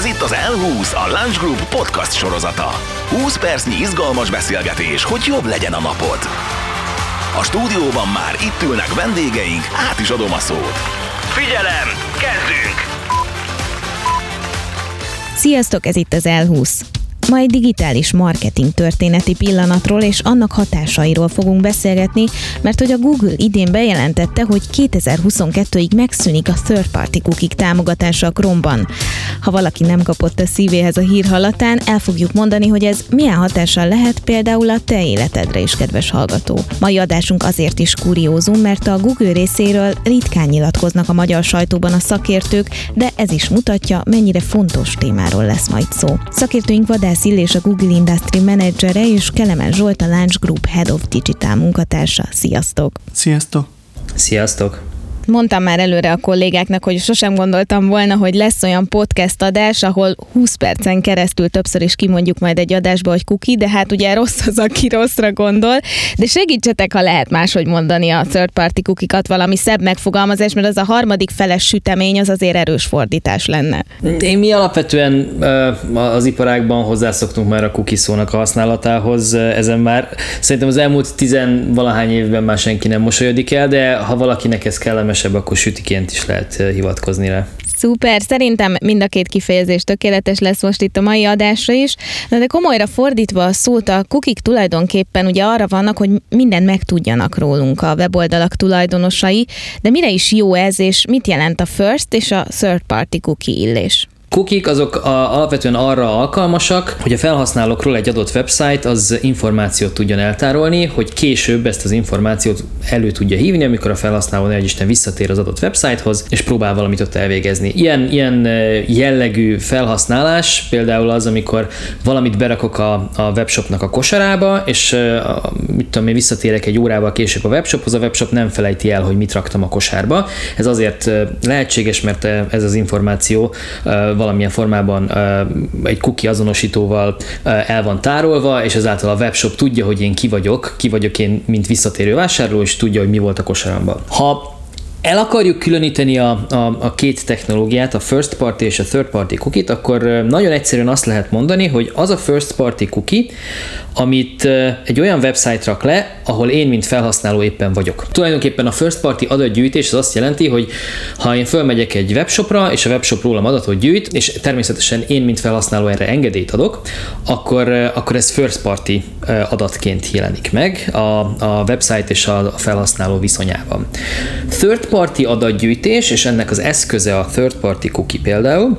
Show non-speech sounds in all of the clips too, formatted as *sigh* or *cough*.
Ez itt az L20, a Lunch Group podcast sorozata. 20 percnyi izgalmas beszélgetés, hogy jobb legyen a napod. A stúdióban már itt ülnek vendégeink, át is adom a szót. Figyelem, kezdünk! Sziasztok, ez itt az L20. Ma egy digitális marketing történeti pillanatról és annak hatásairól fogunk beszélgetni, mert hogy a Google idén bejelentette, hogy 2022-ig megszűnik a third party cookie támogatása a Chrome-ban. Ha valaki nem kapott a szívéhez a hír hallatán, el fogjuk mondani, hogy ez milyen hatással lehet például a te életedre is, kedves hallgató. Mai adásunk azért is kuriózum, mert a Google részéről ritkán nyilatkoznak a magyar sajtóban a szakértők, de ez is mutatja, mennyire fontos témáról lesz majd szó. Szakértőink Vadász és a Google Industry menedzsere, és Kelemen Zsolt a Lunch Group Head of Digital munkatársa. Sziasztok! Sziasztok! Sziasztok! Mondtam már előre a kollégáknak, hogy sosem gondoltam volna, hogy lesz olyan podcast adás, ahol 20 percen keresztül többször is kimondjuk majd egy adásba, hogy kuki, de hát ugye rossz az, aki rosszra gondol. De segítsetek, ha lehet máshogy mondani a third party kukikat, valami szebb megfogalmazás, mert az a harmadik feles sütemény az azért erős fordítás lenne. Én mi alapvetően az iparágban hozzászoktunk már a kuki szónak a használatához, ezen már szerintem az elmúlt tizenvalahány évben már senki nem mosolyodik el, de ha valakinek ez kellemes kellemesebb, akkor sütiként is lehet hivatkozni rá. Szuper, szerintem mind a két kifejezés tökéletes lesz most itt a mai adásra is, Na de komolyra fordítva a szót, a kukik tulajdonképpen ugye arra vannak, hogy mindent megtudjanak rólunk a weboldalak tulajdonosai, de mire is jó ez, és mit jelent a first és a third party cookie illés? Kukik azok a, alapvetően arra alkalmasak, hogy a felhasználókról egy adott website az információt tudjon eltárolni, hogy később ezt az információt elő tudja hívni, amikor a felhasználó egy Isten visszatér az adott websitehoz, és próbál valamit ott elvégezni. Ilyen, ilyen jellegű felhasználás például az, amikor valamit berakok a, a webshopnak a kosarába, és a, mit tudom én, visszatérek egy órával később a webshophoz, a webshop nem felejti el, hogy mit raktam a kosárba. Ez azért lehetséges, mert ez az információ valamilyen formában egy cookie azonosítóval el van tárolva, és ezáltal a webshop tudja, hogy én ki vagyok, ki vagyok én, mint visszatérő vásárló, és tudja, hogy mi volt a kosaramban. Ha el akarjuk különíteni a, a, a két technológiát, a first party és a third party cookie-t, akkor nagyon egyszerűen azt lehet mondani, hogy az a first party cookie, amit egy olyan website rak le, ahol én, mint felhasználó éppen vagyok. Tulajdonképpen a first party adatgyűjtés az azt jelenti, hogy ha én fölmegyek egy webshopra, és a webshop rólam adatot gyűjt, és természetesen én, mint felhasználó erre engedélyt adok, akkor, akkor ez first party adatként jelenik meg a, a website és a felhasználó viszonyában. Third party adatgyűjtés, és ennek az eszköze a third party cookie például,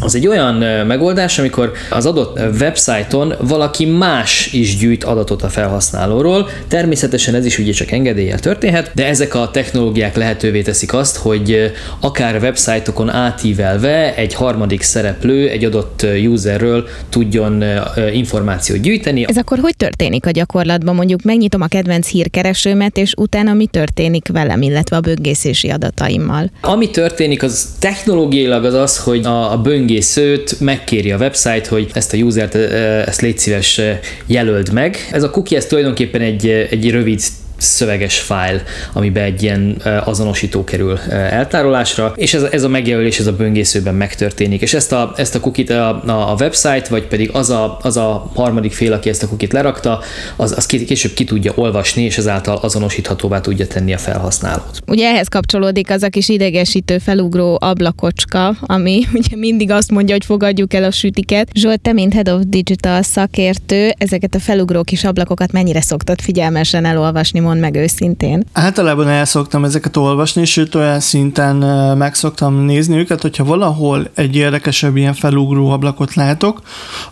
az egy olyan megoldás, amikor az adott websájton valaki más is gyűjt adatot a felhasználóról. Természetesen ez is ugye csak engedéllyel történhet, de ezek a technológiák lehetővé teszik azt, hogy akár websájtokon átívelve egy harmadik szereplő egy adott userről tudjon információt gyűjteni. Ez akkor hogy történik a gyakorlatban? Mondjuk megnyitom a kedvenc hírkeresőmet, és utána mi történik velem, illetve a böngészési adataimmal? Ami történik, az technológiailag az az, hogy a, a böngészőt megkéri a website, hogy ezt a usert, ezt légy szíves jelöld meg. Ez a cookie, ez tulajdonképpen egy, egy rövid szöveges fájl, amiben egy ilyen azonosító kerül eltárolásra, és ez, ez a megjelölés ez a böngészőben megtörténik, és ezt a, ezt a kukit a, a, a website, vagy pedig az a, az a harmadik fél, aki ezt a kukit lerakta, az, az később ki tudja olvasni, és ezáltal azonosíthatóvá tudja tenni a felhasználót. Ugye ehhez kapcsolódik az a kis idegesítő felugró ablakocska, ami *laughs* ugye mindig azt mondja, hogy fogadjuk el a sütiket. Zsolt, te, mint Head of Digital szakértő, ezeket a felugró kis ablakokat mennyire szoktad figyelmesen elolvasni, mond meg őszintén. Általában el szoktam ezeket olvasni, sőt olyan szinten meg szoktam nézni őket, hogyha valahol egy érdekesebb ilyen felugró ablakot látok,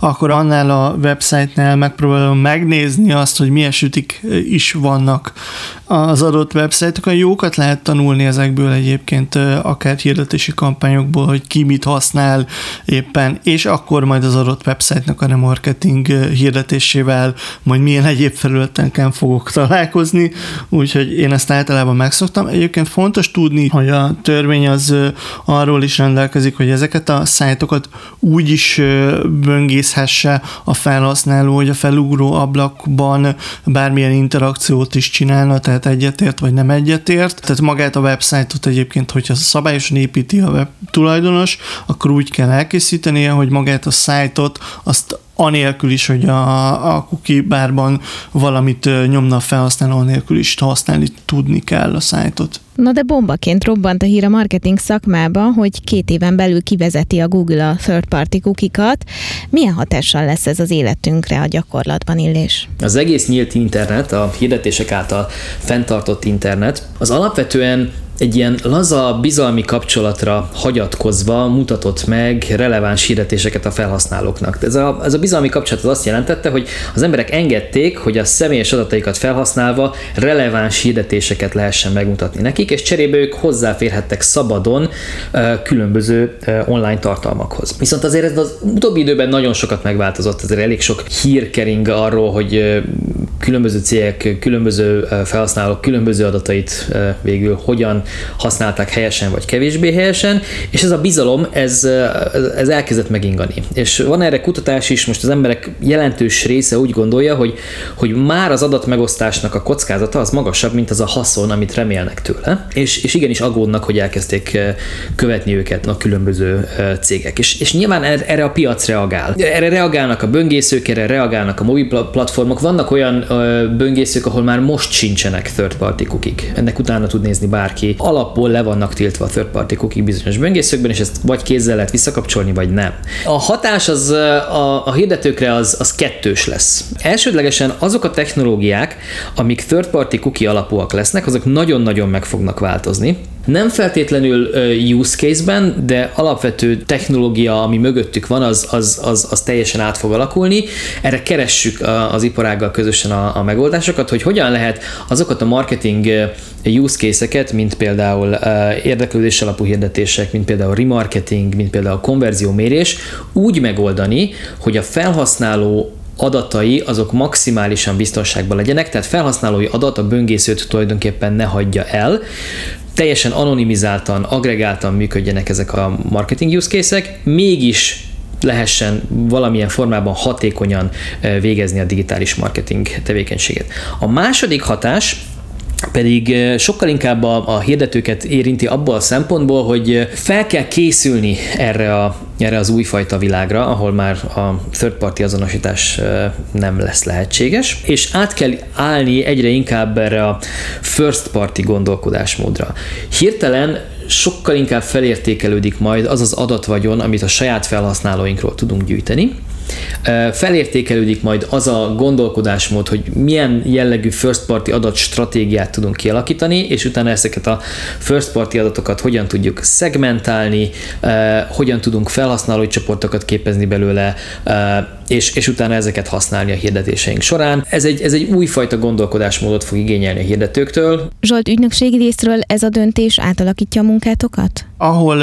akkor annál a website-nál megpróbálom megnézni azt, hogy milyen sütik is vannak az adott website-okon. Jókat lehet tanulni ezekből egyébként, akár hirdetési kampányokból, hogy ki mit használ éppen, és akkor majd az adott website-nak a remarketing hirdetésével majd milyen egyéb felületeken fogok találkozni, tudni, úgyhogy én ezt általában megszoktam. Egyébként fontos tudni, hogy a törvény az arról is rendelkezik, hogy ezeket a szájtokat úgy is böngészhesse a felhasználó, hogy a felugró ablakban bármilyen interakciót is csinálna, tehát egyetért vagy nem egyetért. Tehát magát a websájtot egyébként, hogyha szabályosan építi a web tulajdonos, akkor úgy kell elkészítenie, hogy magát a szájtot azt anélkül is, hogy a, a cookie bárban valamit nyomna a felhasználó, anélkül is használni tudni kell a szájtot. Na de bombaként robbant a hír a marketing szakmába, hogy két éven belül kivezeti a Google a third party kukikat. Milyen hatással lesz ez az életünkre a gyakorlatban, Illés? Az egész nyílt internet, a hirdetések által fenntartott internet, az alapvetően egy ilyen laza, bizalmi kapcsolatra hagyatkozva mutatott meg releváns hirdetéseket a felhasználóknak. Ez a, ez a bizalmi kapcsolat az azt jelentette, hogy az emberek engedték, hogy a személyes adataikat felhasználva releváns hirdetéseket lehessen megmutatni nekik, és cserébe ők hozzáférhettek szabadon különböző online tartalmakhoz. Viszont azért ez az utóbbi időben nagyon sokat megváltozott, azért elég sok hír kering arról, hogy különböző cégek, különböző felhasználók különböző adatait végül hogyan használták helyesen vagy kevésbé helyesen, és ez a bizalom, ez, ez elkezdett megingani. És van erre kutatás is, most az emberek jelentős része úgy gondolja, hogy, hogy már az adatmegosztásnak a kockázata az magasabb, mint az a haszon, amit remélnek tőle, és, és igenis aggódnak, hogy elkezdték követni őket a különböző cégek. És, és nyilván er, erre a piac reagál. Erre reagálnak a böngészők, erre reagálnak a mobil platformok. Vannak olyan böngészők, ahol már most sincsenek third party kukik. Ennek utána tud nézni bárki alapból le vannak tiltva a third party cookie bizonyos böngészőkben, és ezt vagy kézzel lehet visszakapcsolni, vagy nem. A hatás az a, a hirdetőkre az, az kettős lesz. Elsődlegesen azok a technológiák, amik third party cookie alapúak lesznek, azok nagyon-nagyon meg fognak változni. Nem feltétlenül use case-ben, de alapvető technológia, ami mögöttük van, az, az, az, az teljesen át fog alakulni. Erre keressük az iparággal közösen a, a megoldásokat, hogy hogyan lehet azokat a marketing use case-eket, mint például érdeklődés alapú hirdetések, mint például remarketing, mint például konverziómérés úgy megoldani, hogy a felhasználó adatai azok maximálisan biztonságban legyenek, tehát felhasználói adat a böngészőt tulajdonképpen ne hagyja el, teljesen anonimizáltan, agregáltan működjenek ezek a marketing use case-ek, mégis lehessen valamilyen formában hatékonyan végezni a digitális marketing tevékenységet. A második hatás, pedig sokkal inkább a, a hirdetőket érinti abból a szempontból, hogy fel kell készülni erre, a, erre az újfajta világra, ahol már a third party azonosítás nem lesz lehetséges, és át kell állni egyre inkább erre a first party gondolkodásmódra. Hirtelen sokkal inkább felértékelődik majd az az adatvagyon, amit a saját felhasználóinkról tudunk gyűjteni, Felértékelődik majd az a gondolkodásmód, hogy milyen jellegű first party adat stratégiát tudunk kialakítani, és utána ezeket a first party adatokat hogyan tudjuk szegmentálni, hogyan tudunk felhasználói csoportokat képezni belőle, és, és utána ezeket használni a hirdetéseink során. Ez egy, ez egy újfajta gondolkodásmódot fog igényelni a hirdetőktől. Zsolt, ügynökségi részről ez a döntés átalakítja a munkátokat? Ahol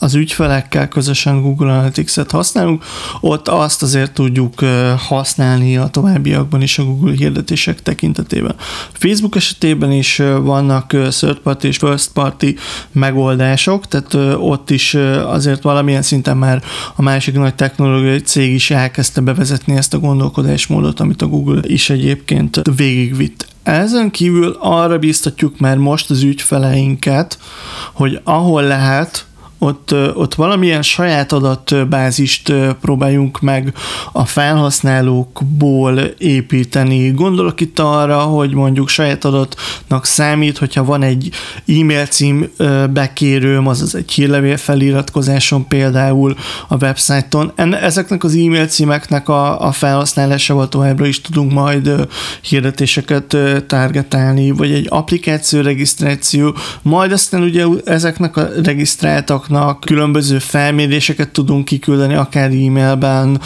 az ügyfelekkel közösen Google Analytics-et használunk, ott azt azért tudjuk használni a továbbiakban is a Google hirdetések tekintetében. Facebook esetében is vannak third party és first party megoldások, tehát ott is azért valamilyen szinten már a másik nagy technológiai cég is elkezdte bevezetni ezt a gondolkodásmódot, amit a Google is egyébként végigvitt. Ezen kívül arra biztatjuk már most az ügyfeleinket, hogy ahol lehet, ott, ott valamilyen saját adatbázist próbáljunk meg a felhasználókból építeni. Gondolok itt arra, hogy mondjuk saját adatnak számít, hogyha van egy e-mail cím bekérőm, azaz egy hírlevél feliratkozáson például a websájton. Ezeknek az e-mail címeknek a, a felhasználásával továbbra is tudunk majd hirdetéseket targetálni, vagy egy applikáció regisztráció, majd aztán ugye ezeknek a regisztráltak adatoknak különböző felméréseket tudunk kiküldeni, akár e-mailben,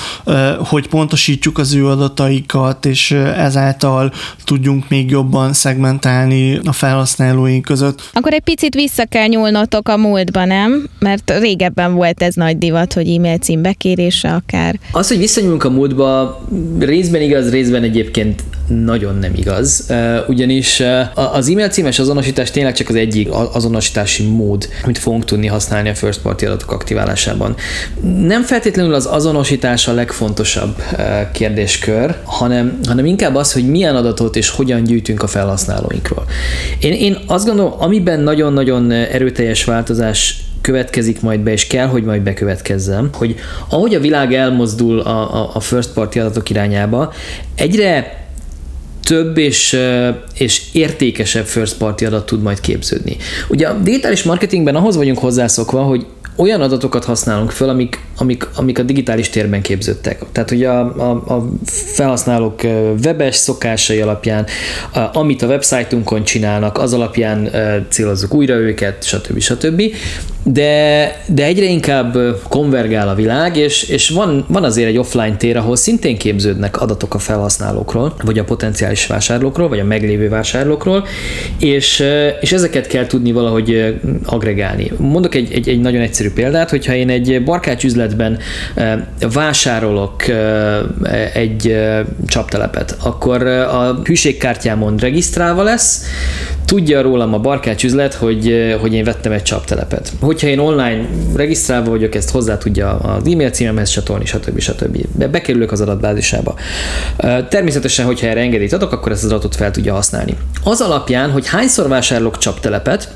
hogy pontosítjuk az ő adataikat, és ezáltal tudjunk még jobban szegmentálni a felhasználóink között. Akkor egy picit vissza kell nyúlnotok a múltba, nem? Mert régebben volt ez nagy divat, hogy e-mail cím bekérése akár. Az, hogy visszanyúlunk a múltba, részben igaz, részben egyébként nagyon nem igaz, ugyanis az e-mail címes azonosítás tényleg csak az egyik azonosítási mód, amit fogunk tudni használni a first party adatok aktiválásában. Nem feltétlenül az azonosítás a legfontosabb kérdéskör, hanem, hanem inkább az, hogy milyen adatot és hogyan gyűjtünk a felhasználóinkról. Én, én azt gondolom, amiben nagyon-nagyon erőteljes változás következik majd be, és kell, hogy majd bekövetkezzem, hogy ahogy a világ elmozdul a, a, a first party adatok irányába, egyre több és, és értékesebb first party adat tud majd képződni. Ugye a digitális marketingben ahhoz vagyunk hozzászokva, hogy olyan adatokat használunk föl, amik, amik, amik a digitális térben képződtek. Tehát, hogy a, a, a felhasználók webes szokásai alapján, amit a websájtunkon csinálnak, az alapján célozzuk újra őket, stb. stb de, de egyre inkább konvergál a világ, és, és van, van azért egy offline tér, ahol szintén képződnek adatok a felhasználókról, vagy a potenciális vásárlókról, vagy a meglévő vásárlókról, és, és ezeket kell tudni valahogy agregálni. Mondok egy, egy, egy nagyon egyszerű példát, hogyha én egy barkács üzletben vásárolok egy csaptelepet, akkor a hűségkártyámon regisztrálva lesz, tudja rólam a barkács üzlet, hogy, hogy én vettem egy csaptelepet. Hogyha én online regisztrálva vagyok, ezt hozzá tudja az e-mail címemhez csatolni, stb. stb. Be, bekerülök az adatbázisába. Természetesen, hogyha erre engedélyt adok, akkor ezt az adatot fel tudja használni. Az alapján, hogy hányszor vásárolok csaptelepet,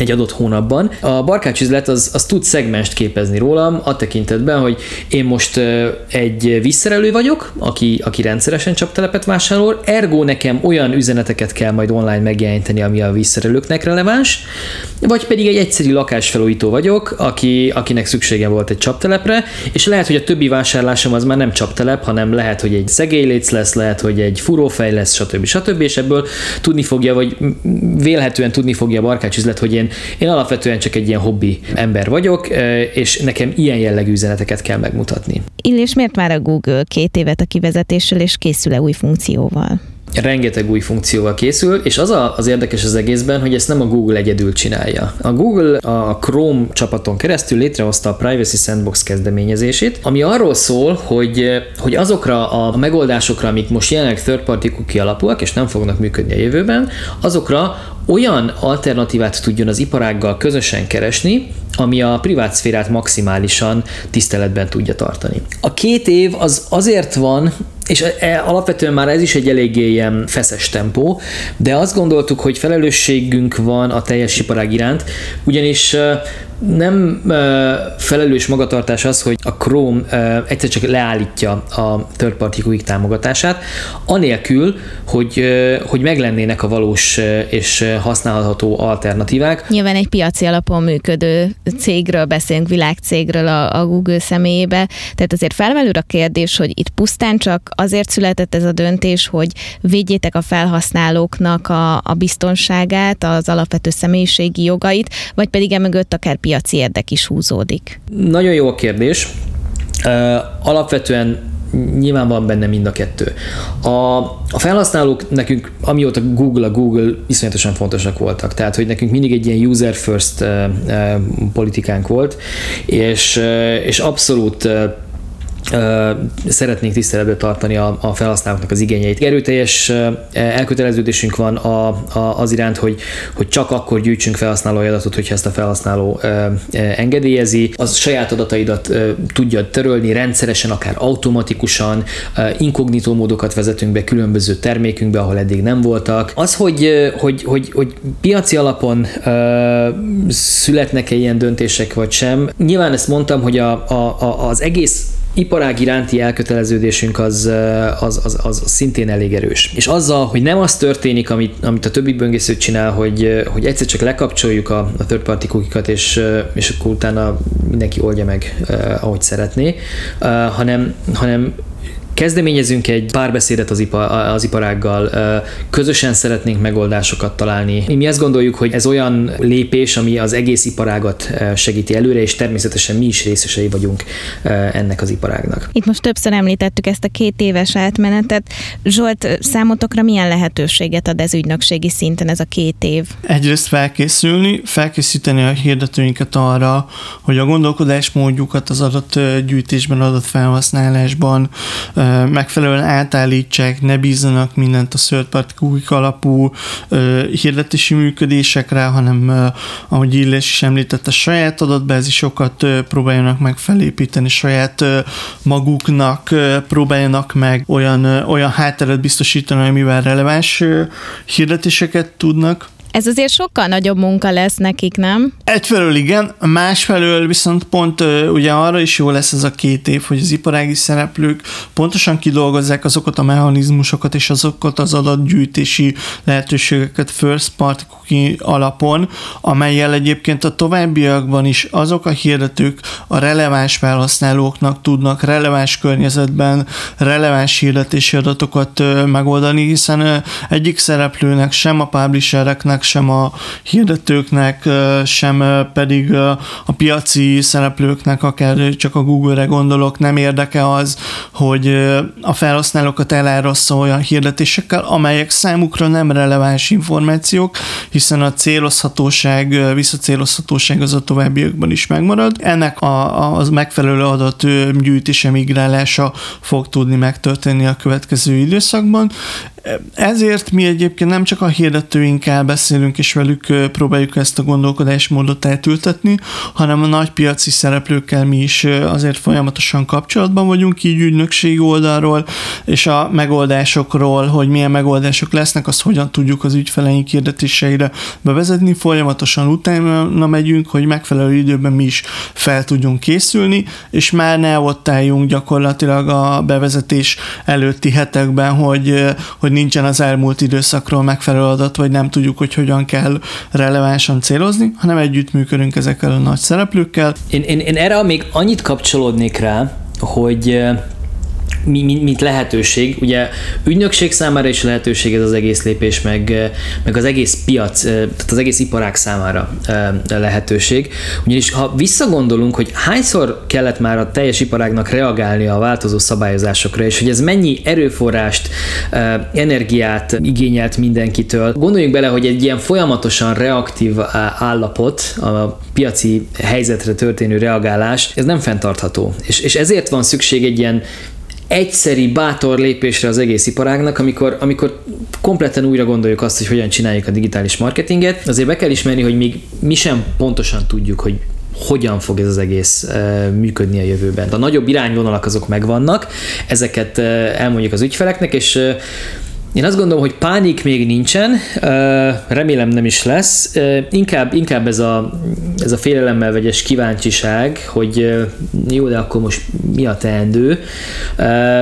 egy adott hónapban. A barkács üzlet az, az tud szegmest képezni rólam a tekintetben, hogy én most egy visszerelő vagyok, aki, aki rendszeresen csaptelepet vásárol, ergo nekem olyan üzeneteket kell majd online megjeleníteni, ami a visszerelőknek releváns, vagy pedig egy egyszerű lakásfelújító vagyok, aki, akinek szüksége volt egy csaptelepre, és lehet, hogy a többi vásárlásom az már nem csaptelep, hanem lehet, hogy egy szegélyléc lesz, lehet, hogy egy furófej lesz, stb. stb. és ebből tudni fogja, vagy vélhetően tudni fogja a barkács üzlet, hogy én én, én alapvetően csak egy ilyen hobbi ember vagyok, és nekem ilyen jellegű üzeneteket kell megmutatni. Illés miért már a Google két évet a kivezetéssel, és készül-e új funkcióval? Rengeteg új funkcióval készül, és az a, az érdekes az egészben, hogy ezt nem a Google egyedül csinálja. A Google a Chrome csapaton keresztül létrehozta a Privacy Sandbox kezdeményezését, ami arról szól, hogy, hogy azokra a megoldásokra, amik most jelenleg third party cookie alapúak, és nem fognak működni a jövőben, azokra olyan alternatívát tudjon az iparággal közösen keresni, ami a privát szférát maximálisan tiszteletben tudja tartani. A két év az azért van, és e, e, alapvetően már ez is egy eléggé ilyen feszes tempó, de azt gondoltuk, hogy felelősségünk van a teljes iparág iránt, ugyanis nem felelős magatartás az, hogy a Chrome egyszer csak leállítja a third party quick támogatását, anélkül, hogy, hogy meglennének a valós és használható alternatívák. Nyilván egy piaci alapon működő cégről beszélünk, világcégről a, a Google személyébe, tehát azért felmerül a kérdés, hogy itt pusztán csak azért született ez a döntés, hogy védjétek a felhasználóknak a, a biztonságát, az alapvető személyiségi jogait, vagy pedig emögött akár piaci érdek is húzódik? Nagyon jó a kérdés. Alapvetően nyilván van benne mind a kettő. A, a felhasználók nekünk, amióta Google a Google, iszonyatosan fontosak voltak. Tehát, hogy nekünk mindig egy ilyen user first uh, uh, politikánk volt, és, uh, és abszolút szeretnénk tiszteletbe tartani a, a felhasználóknak az igényeit. Erőteljes elköteleződésünk van a, a, az iránt, hogy, hogy csak akkor gyűjtsünk felhasználói adatot, hogyha ezt a felhasználó engedélyezi. Az saját adataidat tudja törölni rendszeresen, akár automatikusan, inkognitó módokat vezetünk be különböző termékünkbe, ahol eddig nem voltak. Az, hogy, hogy, hogy, hogy piaci alapon születnek-e ilyen döntések vagy sem, nyilván ezt mondtam, hogy a, a, az egész iparág iránti elköteleződésünk az, az, az, az szintén elég erős. És azzal, hogy nem az történik, amit, amit a többi böngésző csinál, hogy, hogy egyszer csak lekapcsoljuk a, a third party kukikat, és, és akkor utána mindenki oldja meg, ahogy szeretné, hanem, hanem Kezdeményezünk egy párbeszédet az, ipa, az iparággal, közösen szeretnénk megoldásokat találni. Mi azt gondoljuk, hogy ez olyan lépés, ami az egész iparágat segíti előre, és természetesen mi is részesei vagyunk ennek az iparágnak. Itt most többször említettük ezt a két éves átmenetet. Zsolt, számotokra milyen lehetőséget ad ez ügynökségi szinten ez a két év? Egyrészt felkészülni, felkészíteni a hirdetőinket arra, hogy a gondolkodásmódjukat az adott gyűjtésben, adott felhasználásban megfelelően átállítsák, ne bízzanak mindent a third party cookie alapú hirdetési működésekre, hanem ahogy Illés is említette, saját adatbázisokat próbáljanak meg felépíteni, saját maguknak próbáljanak meg olyan, olyan hátteret biztosítani, amivel releváns hirdetéseket tudnak ez azért sokkal nagyobb munka lesz nekik, nem? Egyfelől igen, másfelől viszont pont ugye arra is jó lesz ez a két év, hogy az iparági szereplők pontosan kidolgozzák azokat a mechanizmusokat és azokat az adatgyűjtési lehetőségeket first party cookie alapon, amelyel egyébként a továbbiakban is azok a hirdetők a releváns felhasználóknak tudnak releváns környezetben releváns hirdetési adatokat megoldani, hiszen egyik szereplőnek, sem a publishereknek, sem a hirdetőknek, sem pedig a piaci szereplőknek, akár csak a Google-re gondolok, nem érdeke az, hogy a felhasználókat elárassza olyan hirdetésekkel, amelyek számukra nem releváns információk, hiszen a célozhatóság, visszacélozhatóság az a továbbiakban is megmarad. Ennek a, a megfelelő adat gyűjtése, migrálása fog tudni megtörténni a következő időszakban. Ezért mi egyébként nem csak a hirdetőinkkel beszélünk, és velük próbáljuk ezt a gondolkodásmódot eltültetni, hanem a nagy piaci szereplőkkel mi is azért folyamatosan kapcsolatban vagyunk, így ügynökség oldalról, és a megoldásokról, hogy milyen megoldások lesznek, azt hogyan tudjuk az ügyfeleink hirdetéseire bevezetni, folyamatosan utána megyünk, hogy megfelelő időben mi is fel tudjunk készülni, és már ne ott álljunk gyakorlatilag a bevezetés előtti hetekben, hogy, hogy nincsen az elmúlt időszakról megfelelő adat, vagy nem tudjuk, hogy hogyan kell relevánsan célozni, hanem együttműködünk ezekkel a nagy szereplőkkel. Én, én, én erre még annyit kapcsolódnék rá, hogy mint lehetőség. Ugye ügynökség számára is lehetőség ez az egész lépés, meg, meg az egész piac, tehát az egész iparág számára lehetőség. Ugyanis ha visszagondolunk, hogy hányszor kellett már a teljes iparágnak reagálni a változó szabályozásokra, és hogy ez mennyi erőforrást, energiát igényelt mindenkitől. Gondoljunk bele, hogy egy ilyen folyamatosan reaktív állapot, a piaci helyzetre történő reagálás, ez nem fenntartható. És, és ezért van szükség egy ilyen egyszeri, bátor lépésre az egész iparágnak, amikor, amikor kompletten újra gondoljuk azt, hogy hogyan csináljuk a digitális marketinget. Azért be kell ismerni, hogy még mi sem pontosan tudjuk, hogy hogyan fog ez az egész működni a jövőben. A nagyobb irányvonalak azok megvannak, ezeket elmondjuk az ügyfeleknek, és én azt gondolom, hogy pánik még nincsen, remélem nem is lesz, inkább, inkább ez, a, ez a félelemmel vegyes kíváncsiság, hogy jó, de akkor most mi a teendő.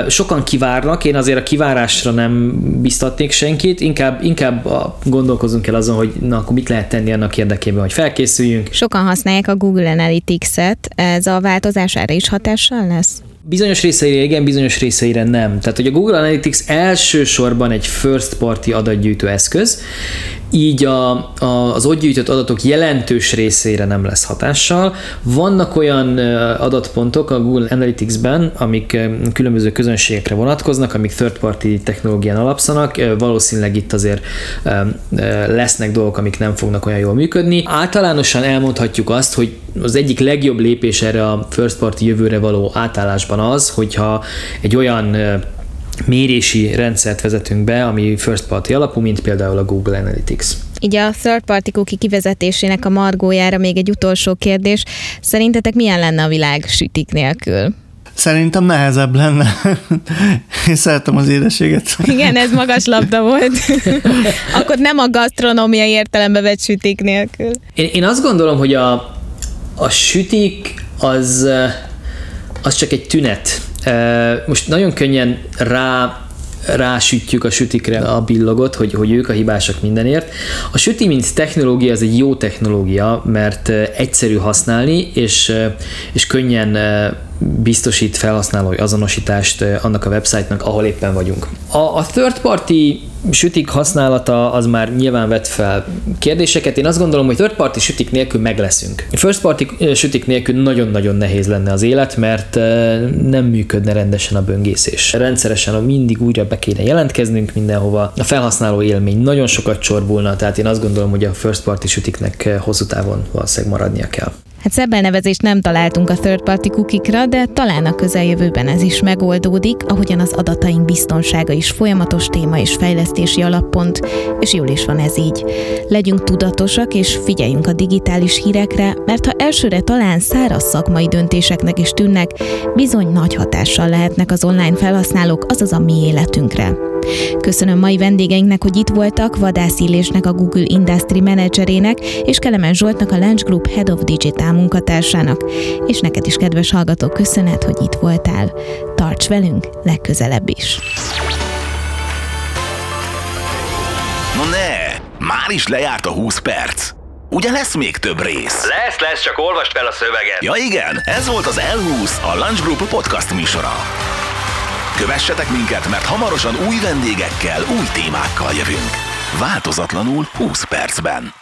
Sokan kivárnak, én azért a kivárásra nem biztatnék senkit, inkább, inkább gondolkozunk el azon, hogy na, akkor mit lehet tenni annak érdekében, hogy felkészüljünk. Sokan használják a Google Analytics-et, ez a változás erre is hatással lesz? Bizonyos részeire igen, bizonyos részeire nem. Tehát, hogy a Google Analytics elsősorban egy first party adatgyűjtő eszköz, így a, a, az ott gyűjtött adatok jelentős részére nem lesz hatással. Vannak olyan adatpontok a Google Analytics-ben, amik különböző közönségekre vonatkoznak, amik third-party technológián alapszanak, valószínűleg itt azért lesznek dolgok, amik nem fognak olyan jól működni. Általánosan elmondhatjuk azt, hogy az egyik legjobb lépés erre a first party jövőre való átállásban az, hogyha egy olyan mérési rendszert vezetünk be, ami first party alapú, mint például a Google Analytics. Így a third party cookie kivezetésének a margójára még egy utolsó kérdés. Szerintetek milyen lenne a világ sütik nélkül? Szerintem nehezebb lenne. *laughs* Én szeretem az édességet. Igen, ez *laughs* magas labda volt. *laughs* Akkor nem a gasztronómiai értelembe vett sütik nélkül. Én, én azt gondolom, hogy a, a sütik az, az csak egy tünet most nagyon könnyen rá rásütjük a sütikre a billogot, hogy, hogy ők a hibásak mindenért. A süti, mint technológia, az egy jó technológia, mert egyszerű használni, és, és könnyen biztosít felhasználói azonosítást annak a website-nak, ahol éppen vagyunk. A, a third party sütik használata az már nyilván vet fel kérdéseket. Én azt gondolom, hogy third party sütik nélkül meg leszünk. First party sütik nélkül nagyon-nagyon nehéz lenne az élet, mert nem működne rendesen a böngészés. Rendszeresen mindig újra be kéne jelentkeznünk mindenhova. A felhasználó élmény nagyon sokat csorbulna, tehát én azt gondolom, hogy a first party sütiknek hosszú távon valószínűleg maradnia kell. Hát szebb elnevezést nem találtunk a third party kukikra, de talán a közeljövőben ez is megoldódik, ahogyan az adataink biztonsága is folyamatos téma és fejlesztési alappont, és jól is van ez így. Legyünk tudatosak és figyeljünk a digitális hírekre, mert ha elsőre talán száraz szakmai döntéseknek is tűnnek, bizony nagy hatással lehetnek az online felhasználók, azaz a mi életünkre. Köszönöm mai vendégeinknek, hogy itt voltak, Vadász Illésnek a Google Industry Managerének, és Kelemen Zsoltnak a Lunch Group Head of Digital munkatársának. És neked is, kedves hallgató, köszönet, hogy itt voltál. Tarts velünk legközelebb is. No ne, már is lejárt a 20 perc. Ugye lesz még több rész? Lesz, lesz, csak olvast fel a szöveget. Ja igen, ez volt az L20, a Lunch Group podcast műsora. Kövessetek minket, mert hamarosan új vendégekkel, új témákkal jövünk. Változatlanul 20 percben.